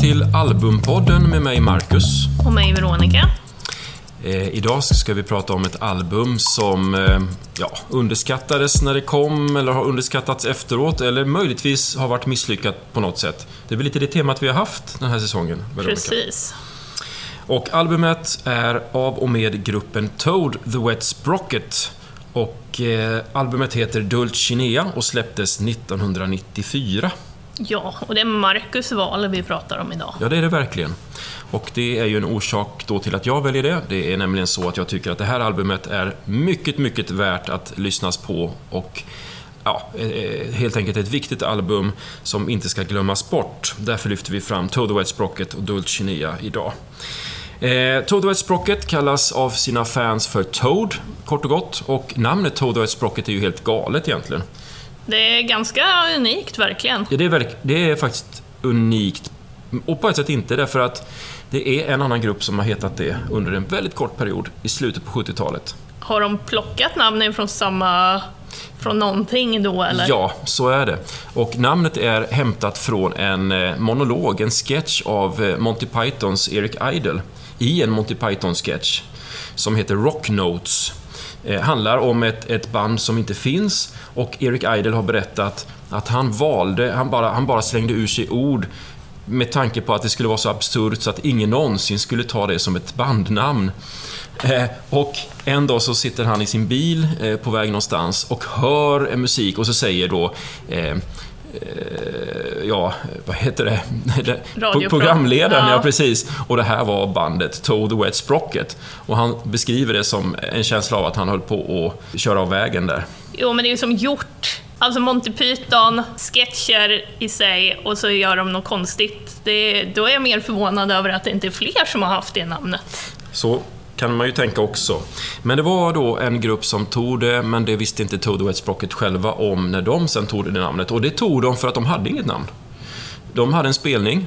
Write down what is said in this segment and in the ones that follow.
Till Albumpodden med mig Marcus. Och mig Veronica. Eh, idag ska vi prata om ett album som eh, ja, underskattades när det kom eller har underskattats efteråt eller möjligtvis har varit misslyckat på något sätt. Det är väl lite det temat vi har haft den här säsongen. Veronica. Precis. Och albumet är av och med gruppen Toad The Wet Sprocket. Och eh, albumet heter Dulcinea och släpptes 1994. Ja, och det är Marcus val vi pratar om idag. Ja, det är det verkligen. Och det är ju en orsak då till att jag väljer det. Det är nämligen så att jag tycker att det här albumet är mycket, mycket värt att lyssnas på och ja, eh, eh, helt enkelt ett viktigt album som inte ska glömmas bort. Därför lyfter vi fram Toe the Wet Sprocket och Dulcinea idag. Eh, Toad the Wet Sprocket kallas av sina fans för Toad, kort och gott. Och namnet Toad the Wet Sprocket är ju helt galet egentligen. Det är ganska unikt, verkligen. Ja, det är, verk, det är faktiskt unikt. Och på ett sätt inte, därför att det är en annan grupp som har hetat det under en väldigt kort period i slutet på 70-talet. Har de plockat namnen från samma... Från någonting då, eller? Ja, så är det. Och namnet är hämtat från en eh, monolog, en sketch av eh, Monty Pythons Eric Idle i en Monty Python-sketch som heter Rock Notes. Eh, handlar om ett, ett band som inte finns och Eric Idle har berättat att han valde, han bara, han bara slängde ur sig ord med tanke på att det skulle vara så absurt så att ingen någonsin skulle ta det som ett bandnamn. Eh, och en dag så sitter han i sin bil eh, på väg någonstans och hör musik och så säger då eh ja, vad heter det? Radiopro- Programledaren, ja. Ja. precis. Och det här var bandet Toad the Wet Sprocket. Och han beskriver det som en känsla av att han höll på att köra av vägen där. Jo, men det är ju som gjort. Alltså Monty Python, sketcher i sig och så gör de något konstigt. Det, då är jag mer förvånad över att det inte är fler som har haft det namnet. Så kan man ju tänka också. Men det var då en grupp som tog det, men det visste inte Toad the Wet Sprocket själva om när de sen tog det namnet. Och det tog de för att de hade inget namn. De hade en spelning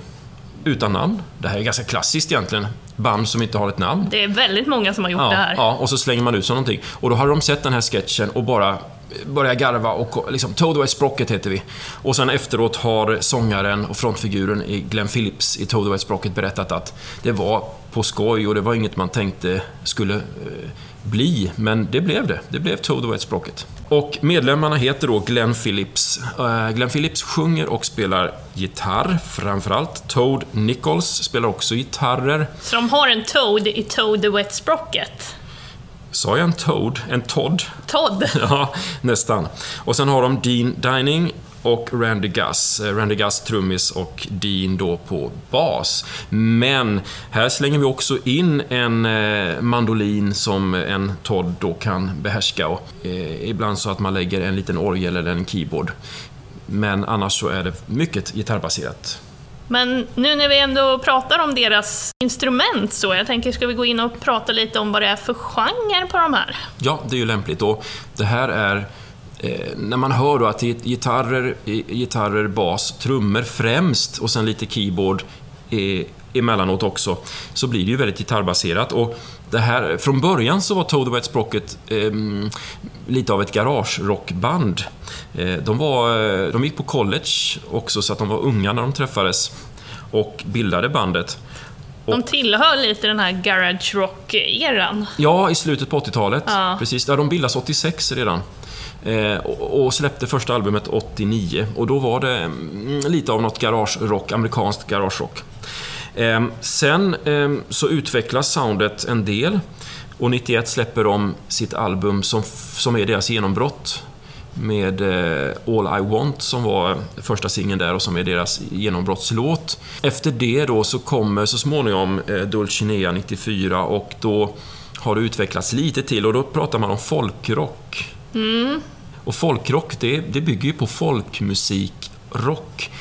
utan namn. Det här är ganska klassiskt egentligen. Band som inte har ett namn. Det är väldigt många som har gjort det Ja, här. ja, och så slänger man ut som någonting. Och då hade de sett den här sketchen och bara börjat garva och liksom Toad the Wet Sprocket heter vi. Och sen efteråt har sångaren och frontfiguren i Glenn Phillips i Toad the Wet Sprocket berättat att det var på skoj och det var inget man tänkte skulle eh, bli, men det blev det. Det blev Toad the Wet Sprocket. Och medlemmarna heter då Glenn Phillips. Eh, Glenn Phillips sjunger och spelar gitarr, framförallt. Toad Nichols spelar också gitarrer. Så de har en Toad i Toad the Wet Sprocket. Sa jag en Toad? En Todd? Todd. Ja, nästan. Och sen har de Dean Dining och Randy Gus. Eh, Randy Gus trummis och Dean då på bas. Men här slänger vi också in en eh, mandolin som en Todd då kan behärska. Och, eh, ibland så att man lägger en liten orgel eller en keyboard. Men annars så är det mycket gitarrbaserat. Men nu när vi ändå pratar om deras instrument så, jag tänker ska vi gå in och prata lite om vad det är för genre på de här? Ja, det är ju lämpligt. Och det här är eh, när man hör då att det är gitarrer, gitarrer, bas, trummor främst och sen lite keyboard eh, emellanåt också, så blir det ju väldigt gitarrbaserat. Och det här, från början så var Toad Wet Sprocket ehm, lite av ett garagerockband. Eh, de, var, eh, de gick på college också, så att de var unga när de träffades och bildade bandet. De tillhör lite den här garage rock-eran. Ja, i slutet på 80-talet. Ja. Precis. Ja, de bildas 86 redan. Eh, och, och släppte första albumet 89. Och då var det mm, lite av något garagerock, amerikanskt garagerock. Eh, sen eh, så utvecklas soundet en del. Och 91 släpper de sitt album som, som är deras genombrott. Med eh, All I Want som var första singeln där och som är deras genombrottslåt. Efter det då så kommer så småningom eh, Dulcinea 94 och då har det utvecklats lite till och då pratar man om folkrock. Mm. Och folkrock, det, det bygger ju på folkmusikrock.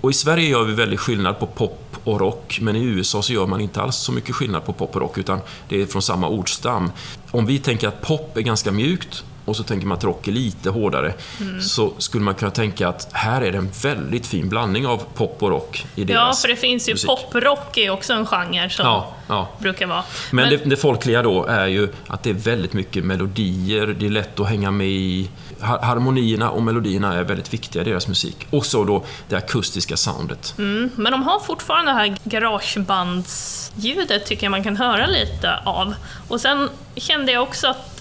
Och i Sverige gör vi väldigt skillnad på pop och rock, men i USA så gör man inte alls så mycket skillnad på pop och rock, utan det är från samma ordstam. Om vi tänker att pop är ganska mjukt, och så tänker man att rock är lite hårdare, Mm. så skulle man kunna tänka att här är det en väldigt fin blandning av pop och rock i Ja, deras för det finns ju musik. poprock är också en genre som Ja, ja. brukar vara. Men, det, det folkliga då är ju att det är väldigt mycket melodier, det är lätt att hänga med i. Har- Harmonierna och melodierna är väldigt viktiga i deras musik. Och så då det akustiska soundet. Mm, men de har fortfarande det här garagebandsljudet tycker jag man kan höra lite av. Och sen kände jag också att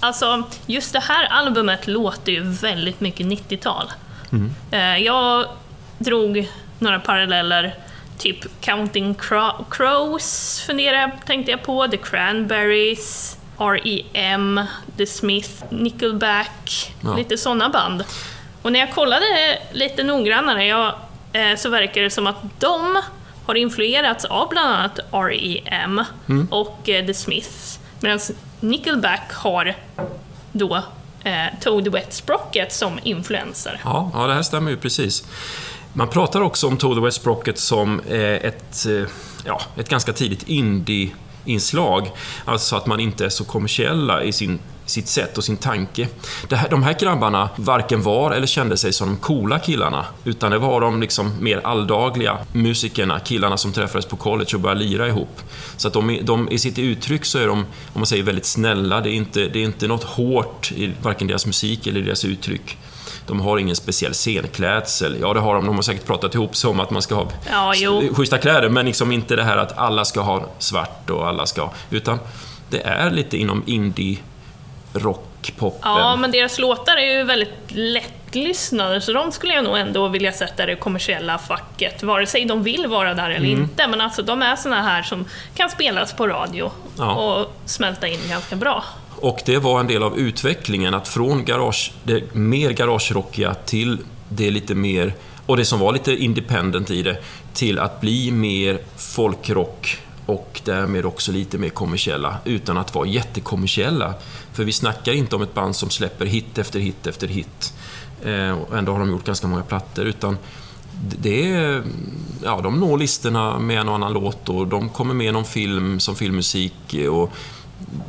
alltså, just det här albumet låter ju väldigt mycket 90-tal. Eh, Jag drog några paralleller, typ Counting Cro- Crows funderade tänkte jag på, The Cranberries, R.E.M., The Smith, Nickelback, Ja. lite sådana band. Och när jag kollade lite noggrannare jag, eh, så verkar det som att de har influerats av bland annat R.E.M. och eh, The Smiths. Medan Nickelback har då eh, Toad Wet Sprocket som influenser. Ja, ja, det här stämmer ju precis. Man pratar också om Toad West Sprocket som eh, ett, eh, ja, ett ganska tidigt indie inslag, Alltså att man inte är så kommersiella i sin, sitt sätt och sin tanke. Det här, de här grabbarna varken var eller kände sig som de coola killarna, utan det var de liksom mer alldagliga musikerna, killarna som träffades på college och började lira ihop. Så att de, de, i sitt uttryck så är de, om man säger, väldigt snälla. Det är inte, det är inte något hårt i varken deras musik eller deras uttryck. De har ingen speciell scenklädsel. Ja, det har de. De har säkert pratat ihop sig om att man ska ha Ja, jo. schyssta kläder, men liksom inte det här att alla ska ha svart och alla ska... Utan det är lite inom indie, rock, poppen. Ja, men deras låtar är ju väldigt lättlyssnade, så de skulle jag nog ändå vilja sätta i det kommersiella facket, vare sig de vill vara där eller Mm. inte. Men alltså, de är såna här som kan spelas på radio Ja. och smälta in ganska bra. Och det var en del av utvecklingen, att från garage, det mer garagerockiga till det lite mer, och det som var lite independent i det, till att bli mer folkrock och därmed också lite mer kommersiella, utan att vara jättekommersiella. För vi snackar inte om ett band som släpper hit efter hit efter hit. Eh, och ändå har de gjort ganska många plattor, utan det är, ja, de når listorna med en och annan låt och de kommer med i någon film som filmmusik och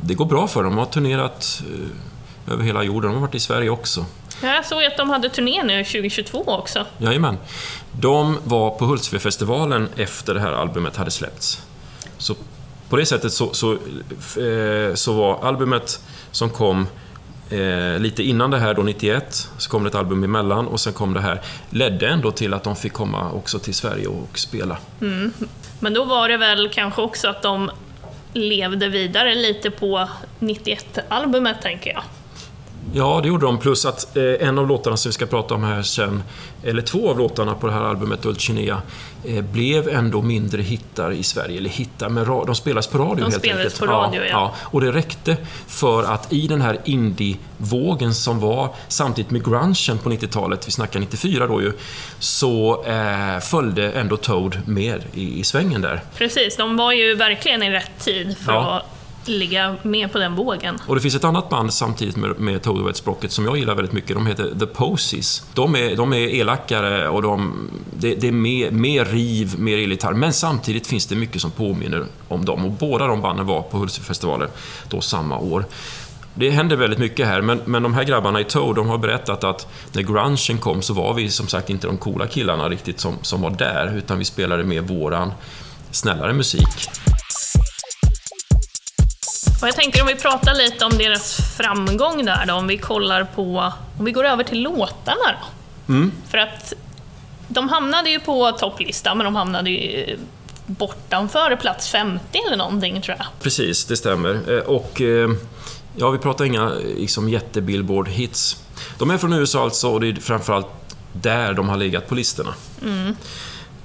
det går bra för dem. De har turnerat eh, över hela jorden. De har varit i Sverige också. Jag såg att de hade turné nu 2022 också. Jajamän. De var på Hultsfredsfestivalen efter det här albumet hade släppts. Så på det sättet så, så, eh, så var albumet som kom eh, lite innan det här då, 91, så kom det ett album emellan och sen kom det här, ledde ändå till att de fick komma också till Sverige och spela. Men då var det väl kanske också att de levde vidare lite på 91-albumet, tänker jag. Ja, det gjorde de. Plus att eh, en av låtarna som vi ska prata om här sen, eller två av låtarna på det här albumet, Dulcinea, eh, blev ändå mindre hittar i Sverige. Eller hittar, men de spelas på radio De helt spelades enkelt. på radio, ja. Och det räckte för att i den här indie-vågen som var samtidigt med grungen på 90-talet, vi snackar 94 då ju, så eh, följde ändå Toad med i, i svängen där. Precis, de var ju verkligen i rätt tid för Ja. att ligga med på den vågen. Och det finns ett annat band samtidigt med, med Toad Wet Sprocket som jag gillar väldigt mycket. De heter The Posies. De är, de är elakare och de, det, det är mer, mer riv, mer elgitarr. Men samtidigt finns det mycket som påminner om dem. Och båda de banden var på Hultsfredsfestivalen då samma år. Det händer väldigt mycket här, men, men de här grabbarna i Toad, de har berättat att när grungen kom så var vi som sagt inte de coola killarna riktigt som, som var där, utan vi spelade mer våran snällare musik. Och jag tänker om vi pratar lite om deras framgång där då, om vi kollar på, om vi går över till låtarna då. Mm. För att de hamnade ju på topplistan, men de hamnade ju bortanför plats 50 eller någonting tror jag. Precis, det stämmer. Eh, Och eh, ja, vi pratar inga liksom, jätte-Billboard-hits. De är från USA alltså och det är framförallt där de har legat på listorna. Ehm,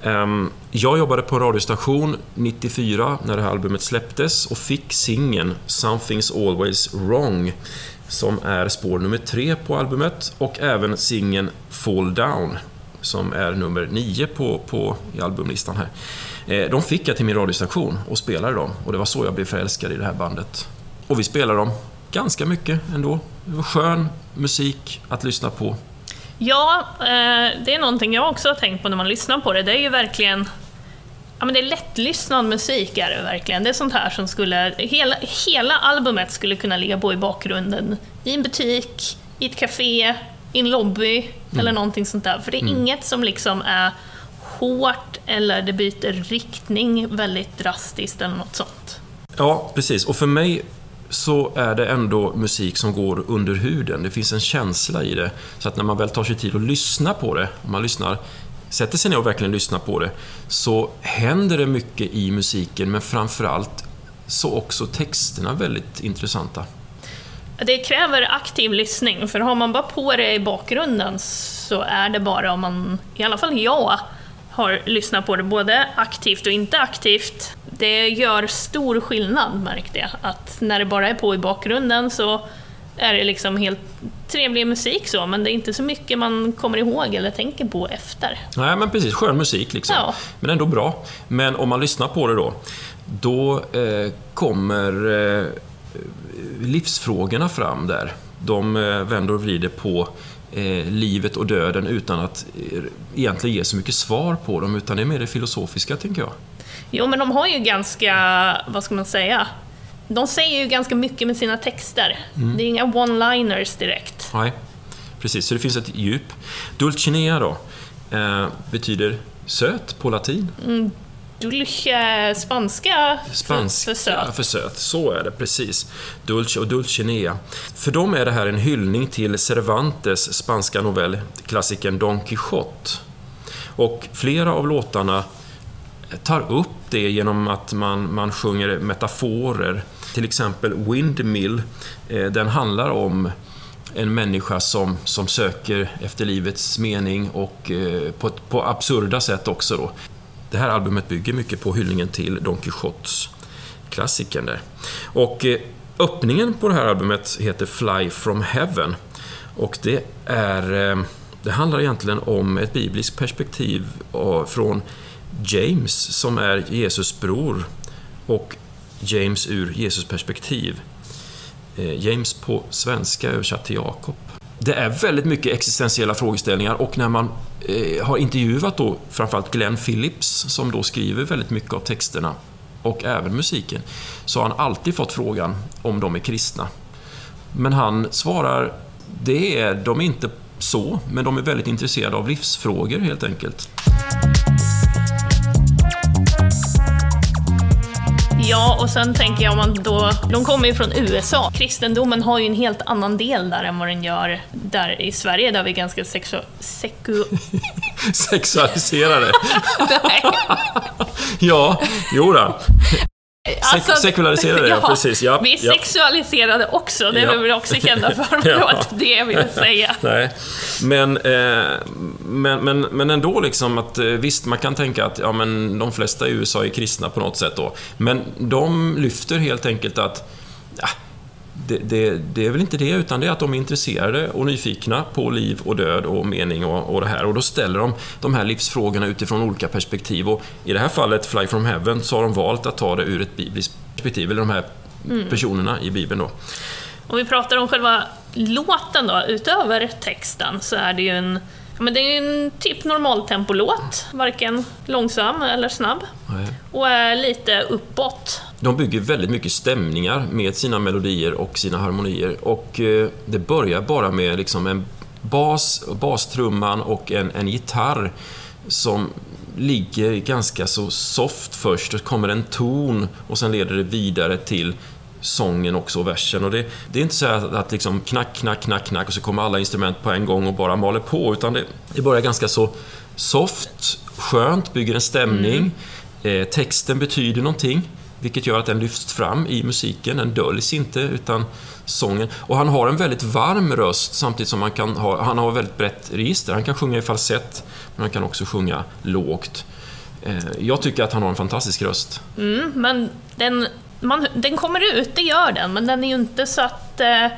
Ehm, jag jobbade på en radiostation 94 när det här albumet släpptes och fick singeln “Something's Always Wrong” som är spår nummer tre på albumet och även singeln “Fall Down” som är nummer nio på, på, i albumlistan här. Ehm, de fick jag till min radiostation och spelade dem och det var så jag blev förälskad i det här bandet. Och vi spelade dem ganska mycket ändå. Det var skön musik att lyssna på. Ja, eh, det är någonting jag också har tänkt på när man lyssnar på det. Det är ju verkligen Ja, men det är lättlyssnad musik är det verkligen. Det är sånt här som skulle... Hela, hela albumet skulle kunna ligga på i bakgrunden. I en butik, i ett café, i en lobby Mm. eller någonting sånt där. För det är inget som liksom är hårt eller det byter riktning väldigt drastiskt eller något sånt. Ja, precis. Och för mig så är det ändå musik som går under huden. Det finns en känsla i det. Så att när man väl tar sig tid att lyssna på det, om man lyssnar, sätter sig ner och verkligen lyssnar på det, så händer det mycket i musiken, men framförallt så också texterna väldigt intressanta. Det kräver aktiv lyssning, för har man bara på det i bakgrunden så är det bara om man, i alla fall jag, har lyssnat på det både aktivt och inte aktivt. Det gör stor skillnad märkte jag, att när det bara är på i bakgrunden så är det liksom helt trevlig musik så, men det är inte så mycket man kommer ihåg eller tänker på efter. Nej, men precis. Skön musik liksom. Ja. Men ändå bra. Men om man lyssnar på det då, då eh, kommer eh, livsfrågorna fram där. De eh, vänder och vrider på eh, livet och döden utan att eh, egentligen ge så mycket svar på dem, utan det är mer det filosofiska, tänker jag. Jo, men de har ju ganska, vad ska man säga, de säger ju ganska mycket med sina texter. Det är inga one-liners direkt. Nej, precis. Så det finns ett djup. Dulcinea då, eh, betyder söt på latin. Dulce, spanska Spanska för, för söt. för söt. Så är det, precis. Dulce och Dulcinea. För dem är det här en hyllning till Cervantes spanska novell, klassikern Don Quijote. Och flera av låtarna tar upp det genom att man, man sjunger metaforer. Till exempel Windmill, eh, den handlar om en människa som, som söker efter livets mening och eh, på, ett- på absurda sätt också då. Det här albumet bygger mycket på hyllningen till Don Quijotes klassikern där. Och eh, öppningen på det här albumet heter Fly from Heaven. Och det är... Det handlar egentligen om ett bibliskt perspektiv från James, som är Jesus bror, och James ur Jesus perspektiv. Eh, James på svenska översatt till Jakob. Det är väldigt mycket existentiella frågeställningar och när man eh, har intervjuat då framförallt Glenn Phillips som då skriver väldigt mycket av texterna och även musiken så har han alltid fått frågan om de är kristna. Men han svarar, det är de inte så, men de är väldigt intresserade av livsfrågor helt enkelt. Ja, och sen tänker jag om man då... De kommer ju från USA. Kristendomen har ju en helt annan del där än vad den gör där i Sverige, där vi är ganska sexu... Seku... Sexualiserade. Nej. Ja, jo då. Alltså, sekulariserade, ja, precis. Ja, vi är ja. sexualiserade också, det är Ja. vi väl också kända för, var inte det jag ville säga. Nej, men, eh, men, men, men ändå liksom att eh, visst, man kan tänka att ja, men de flesta i USA är kristna på något sätt då. Men de lyfter helt enkelt att ja, det, det, det är väl inte det, utan det är att de är intresserade och nyfikna på liv och död och mening och, och det här. Och då ställer de de här livsfrågorna utifrån olika perspektiv. Och i det här fallet, Fly from Heaven, så har de valt att ta det ur ett bibliskt perspektiv, eller de här personerna i Bibeln då. Om vi pratar om själva låten då, utöver texten, så är det ju en men det är en typ normaltempolåt, varken långsam eller snabb. Nej. Och är lite uppåt. De bygger väldigt mycket stämningar med sina melodier och sina harmonier. Och eh, det börjar bara med liksom en bas, bastrumman och en, en gitarr som ligger ganska så soft först. Det kommer en ton och sen leder det vidare till sången också och versen. Och det, det är inte så att, att liksom knack, knack, knack, knack och så kommer alla instrument på en gång och bara maler på. Utan det, det börjar ganska så soft, skönt, bygger en stämning. Eh, texten betyder någonting, vilket gör att den lyfts fram i musiken. Den döljs inte, utan sången. Och han har en väldigt varm röst samtidigt som han kan ha, han har väldigt brett register. Han kan sjunga i falsett, men han kan också sjunga lågt. Eh, jag tycker att han har en fantastisk röst. Mm, men den, man, den kommer ut, det gör den, men den är ju inte så att eh,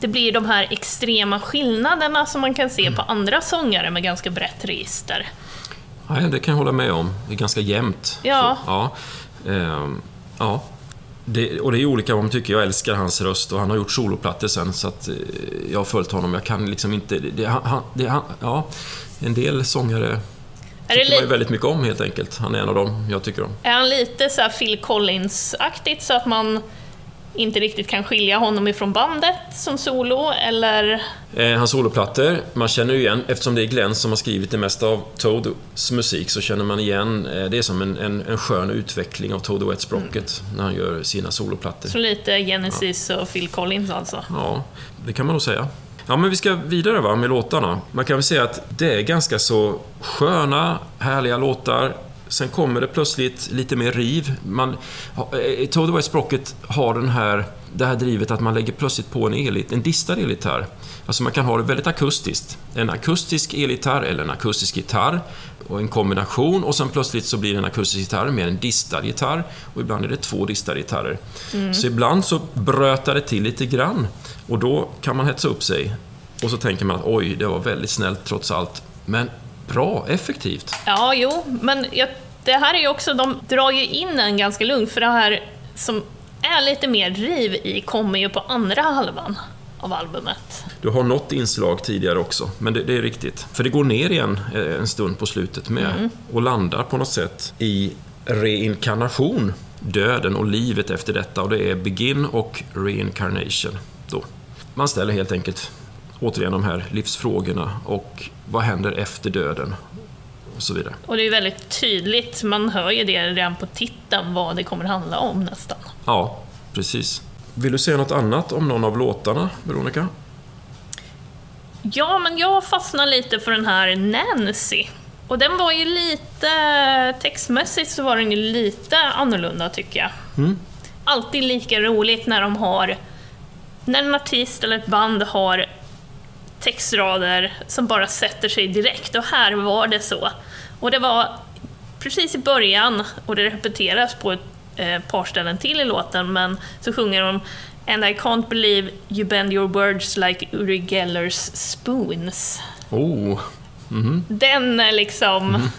det blir de här extrema skillnaderna som man kan se på andra sångare med ganska brett register. Nej, det kan jag hålla med om. Det är ganska jämnt. Ja. Så, ja. Ehm, ja. Det, och det är olika vad man tycker. Jag älskar hans röst och han har gjort soloplattor sen så att eh, jag har följt honom. Jag kan liksom inte... Det, han, det, han, ja, en del sångare Är tycker det man ju väldigt mycket om helt enkelt. Han är en av dem jag tycker om. Är han lite så Phil Collins-aktigt så att man inte riktigt kan skilja honom ifrån bandet som solo, eller? Eh, hans soloplattor, man känner ju igen, eftersom det är Glenn som har skrivit det mesta av Toads musik, så känner man igen, eh, det är som en, en, en skön utveckling av Toad och Wet Sprocket när han gör sina soloplattor. Så lite Genesis och Phil Collins alltså. Ja, det kan man nog säga. Ja, men vi ska vidare va, med låtarna. Man kan väl säga att det är ganska så sköna, härliga låtar. Sen kommer det plötsligt lite mer riv. Man, eh, Toad West Sprocket har den här, det här drivet att man lägger plötsligt på en, elit, en distad elgitarr. Alltså man kan ha det väldigt akustiskt. En akustisk elgitarr eller en akustisk gitarr och en kombination och sen plötsligt så blir det en akustisk gitarr med en distad gitarr och ibland är det två distade gitarrer. Så ibland så brötar det till lite grann och då kan man hetsa upp sig och så tänker man att oj, det var väldigt snällt trots allt. Men bra, effektivt. Ja, jo, men jag, det här är ju också, de drar ju in en ganska lugnt, för det här som är lite mer riv i kommer ju på andra halvan av albumet. Du har något inslag tidigare också, men det, det är riktigt. För det går ner igen eh, en stund på slutet med och landar på något sätt i reinkarnation. Döden och livet efter detta och det är begin och reincarnation. Då. Man ställer helt enkelt återigen de här livsfrågorna och vad händer efter döden? Och så vidare. Och det är väldigt tydligt, man hör ju det redan på titeln, vad det kommer handla om nästan. Ja, precis. Vill du säga något annat om någon av låtarna, Veronica? Ja, men jag fastnar lite för den här Nancy. Och den var ju lite, textmässigt så var den ju lite annorlunda tycker jag. Alltid lika roligt när de har, när en artist eller ett band har textrader som bara sätter sig direkt och här var det så. Och det var precis i början, och det repeteras på ett eh, par ställen till i låten, men så sjunger de And I can't believe you bend your words like Uri Gellers spoons. Oh, Den är liksom...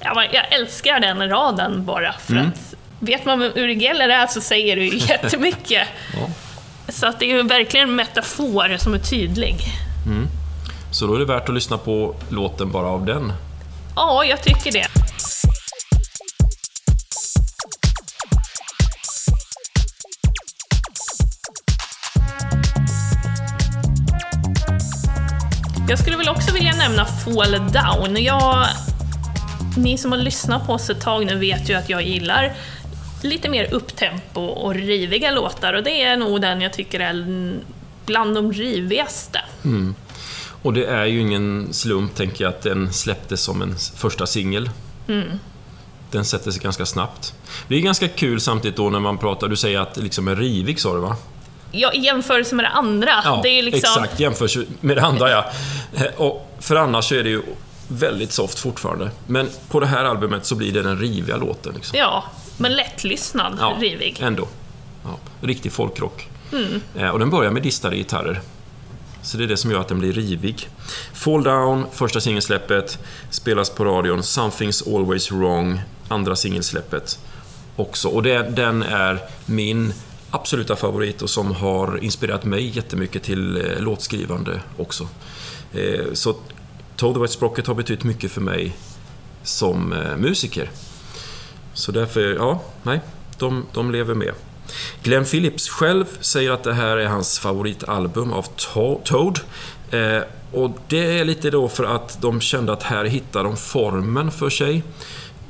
Ja, men jag älskar den raden bara för att vet man vem Uri Geller är så säger ju jättemycket. ja. Så att det är ju verkligen en metafor som är tydlig. Så då är det värt att lyssna på låten bara av den. Ja, jag tycker det. Jag skulle väl också vilja nämna Fall Down. Jag, ni som har lyssnat på oss ett tag nu vet ju att jag gillar lite mer upptempo och riviga låtar och det är nog den jag tycker är bland de rivigaste. Och det är ju ingen slump, tänker jag, att den släpptes som en första singel. Den sätter sig ganska snabbt. Det är ganska kul samtidigt då när man pratar, du säger att det liksom är rivig, sa du va? Ja, i jämförelse med det andra. det är liksom, exakt. Jämförs med det andra, ja. Och för annars så är det ju väldigt soft fortfarande. Men på det här albumet så blir det den riviga låten. Liksom. Ja, men lättlyssnad, Ja, rivig. Ändå. Ja, riktig folkrock. Eh, Och den börjar med distade gitarrer. Så det är det som gör att den blir rivig. Fall Down, första singelsläppet, spelas på radion. Something's Always Wrong, andra singelsläppet också. Och det, den är min absoluta favorit och som har inspirerat mig jättemycket till eh, låtskrivande också. Eh, så Toe the Wet Sprocket har betytt mycket för mig som eh, musiker. Så därför, ja, nej, de, de lever med. Glenn Phillips själv säger att det här är hans favoritalbum av Toad. Eh, och det är lite då för att de kände att här hittar de formen för sig.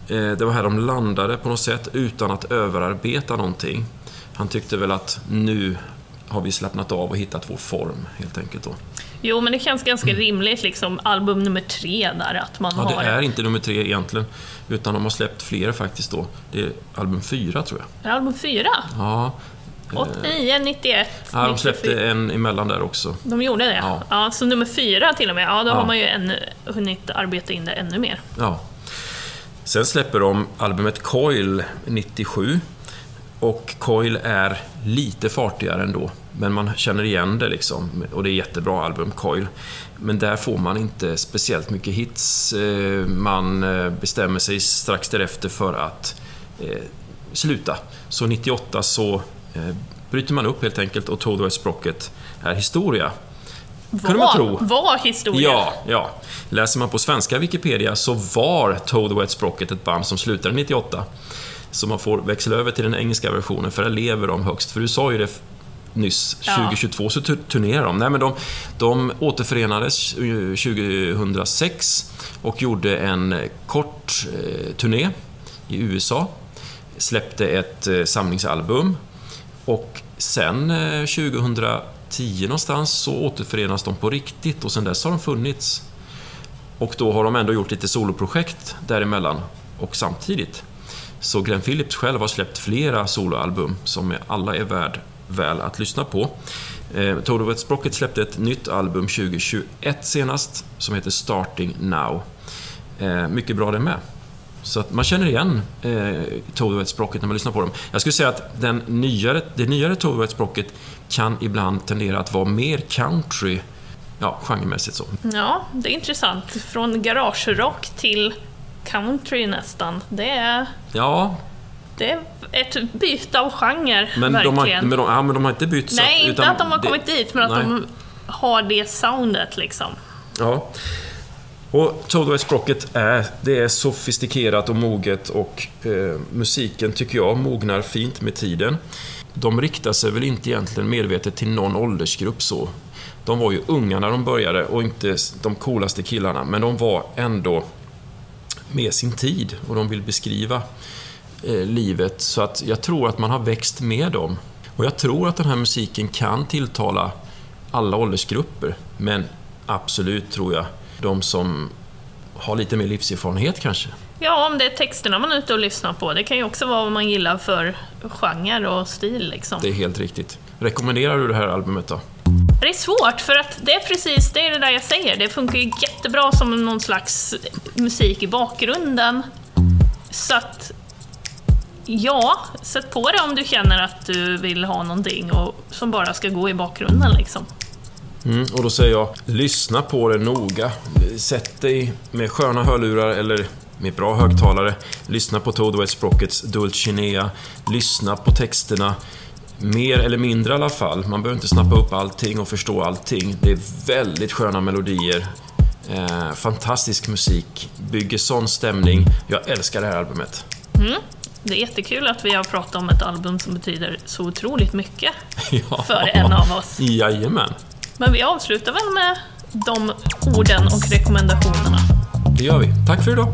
Eh, det var här de landade på något sätt utan att överarbeta någonting. Han tyckte väl att nu har vi slappnat av och hittat vår form helt enkelt då. Jo, men det känns ganska rimligt, liksom album nummer tre där, att man Mm. Ja, har... det är inte nummer tre egentligen, utan de har släppt fler faktiskt då. Det är album fyra tror jag. Album fyra? Ja, 89, 91, ja de 94. släppte en emellan där också. De gjorde det? Ja. Ja. så nummer fyra till och med. Ja, då Ja. har man ju ännu, hunnit arbeta in det ännu mer. Ja. Sen släpper de albumet Coil 97. Och Coil är lite fartigare ändå, men man känner igen det liksom. Och det är jättebra album, Coil. Men där får man inte speciellt mycket hits. Eh, Man eh, bestämmer sig strax därefter för att eh, sluta. Så 98 så bryter man upp helt enkelt och West Sprocket är historia. Kunde man tro. var historia. Ja, ja. Läser man på svenska Wikipedia så var Toad Wet Sprocket ett band som slutade 98. Så man får växla över till den engelska versionen, för där lever de högst. För du sa ju det nyss, Ja. 2022 så tu- turnerar de. Nej, men de, de återförenades eh, 2006 och gjorde en eh, kort eh, turné i USA. Släppte ett eh, samlingsalbum och sen eh, 2010 någonstans så återförenas de på riktigt och sen dess har de funnits. Och då har de ändå gjort lite soloprojekt däremellan och samtidigt. Så Glenn Phillips själv har släppt flera soloalbum som alla är värd väl att lyssna på. Eh, Toto Sprocket släppte ett nytt album 2021 senast som heter Starting Now. Eh, mycket bra det med. Så att man känner igen eh, Toad Sprocket när man lyssnar på dem. Jag skulle säga att den nyare, det nyare Toad Sprocket kan ibland tendera att vara mer country, ja, genremässigt så. Ja, det är intressant. Från garagerock till country nästan. Det är, Ja, det är ett byte av genre, men de, har, verkligen. men, de, ja, men de har inte bytt så Nej, att- inte att de har det- kommit dit, men att nej. de har det soundet liksom. Ja. Och Toad Wet Sprocket är, det är sofistikerat och moget och eh, musiken tycker jag mognar fint med tiden. De riktar sig väl inte egentligen medvetet till någon åldersgrupp så. De var ju unga när de började och inte de coolaste killarna, men de var ändå med sin tid och de vill beskriva eh, livet. Så att jag tror att man har växt med dem. Och jag tror att den här musiken kan tilltala alla åldersgrupper. Men absolut tror jag de som har lite mer livserfarenhet kanske. Ja, om det är texterna man är ute och lyssnar på. Det kan ju också vara vad man gillar för genre och stil liksom. Det är helt riktigt. Rekommenderar du det här albumet då? Det är svårt, för att det är precis det, är det där jag säger. Det funkar ju jättebra som någon slags musik i bakgrunden. Så att... Ja, sätt på det om du känner att du vill ha någonting och, som bara ska gå i bakgrunden liksom. Mm, och då säger jag, lyssna på det noga. Sätt dig med sköna hörlurar eller med bra högtalare. Lyssna på Toad Wet Sprockets Dulcinea. Lyssna på texterna. Mer eller mindre i alla fall. Man behöver inte snappa upp allting och förstå allting. Det är väldigt sköna melodier. Eh, fantastisk musik. Bygger sån stämning. Jag älskar det här albumet. Det är jättekul att vi har pratat om ett album som betyder så otroligt mycket Ja. för en av oss. Jajamän. Men vi avslutar väl med de orden och rekommendationerna. Det gör vi. Tack för idag.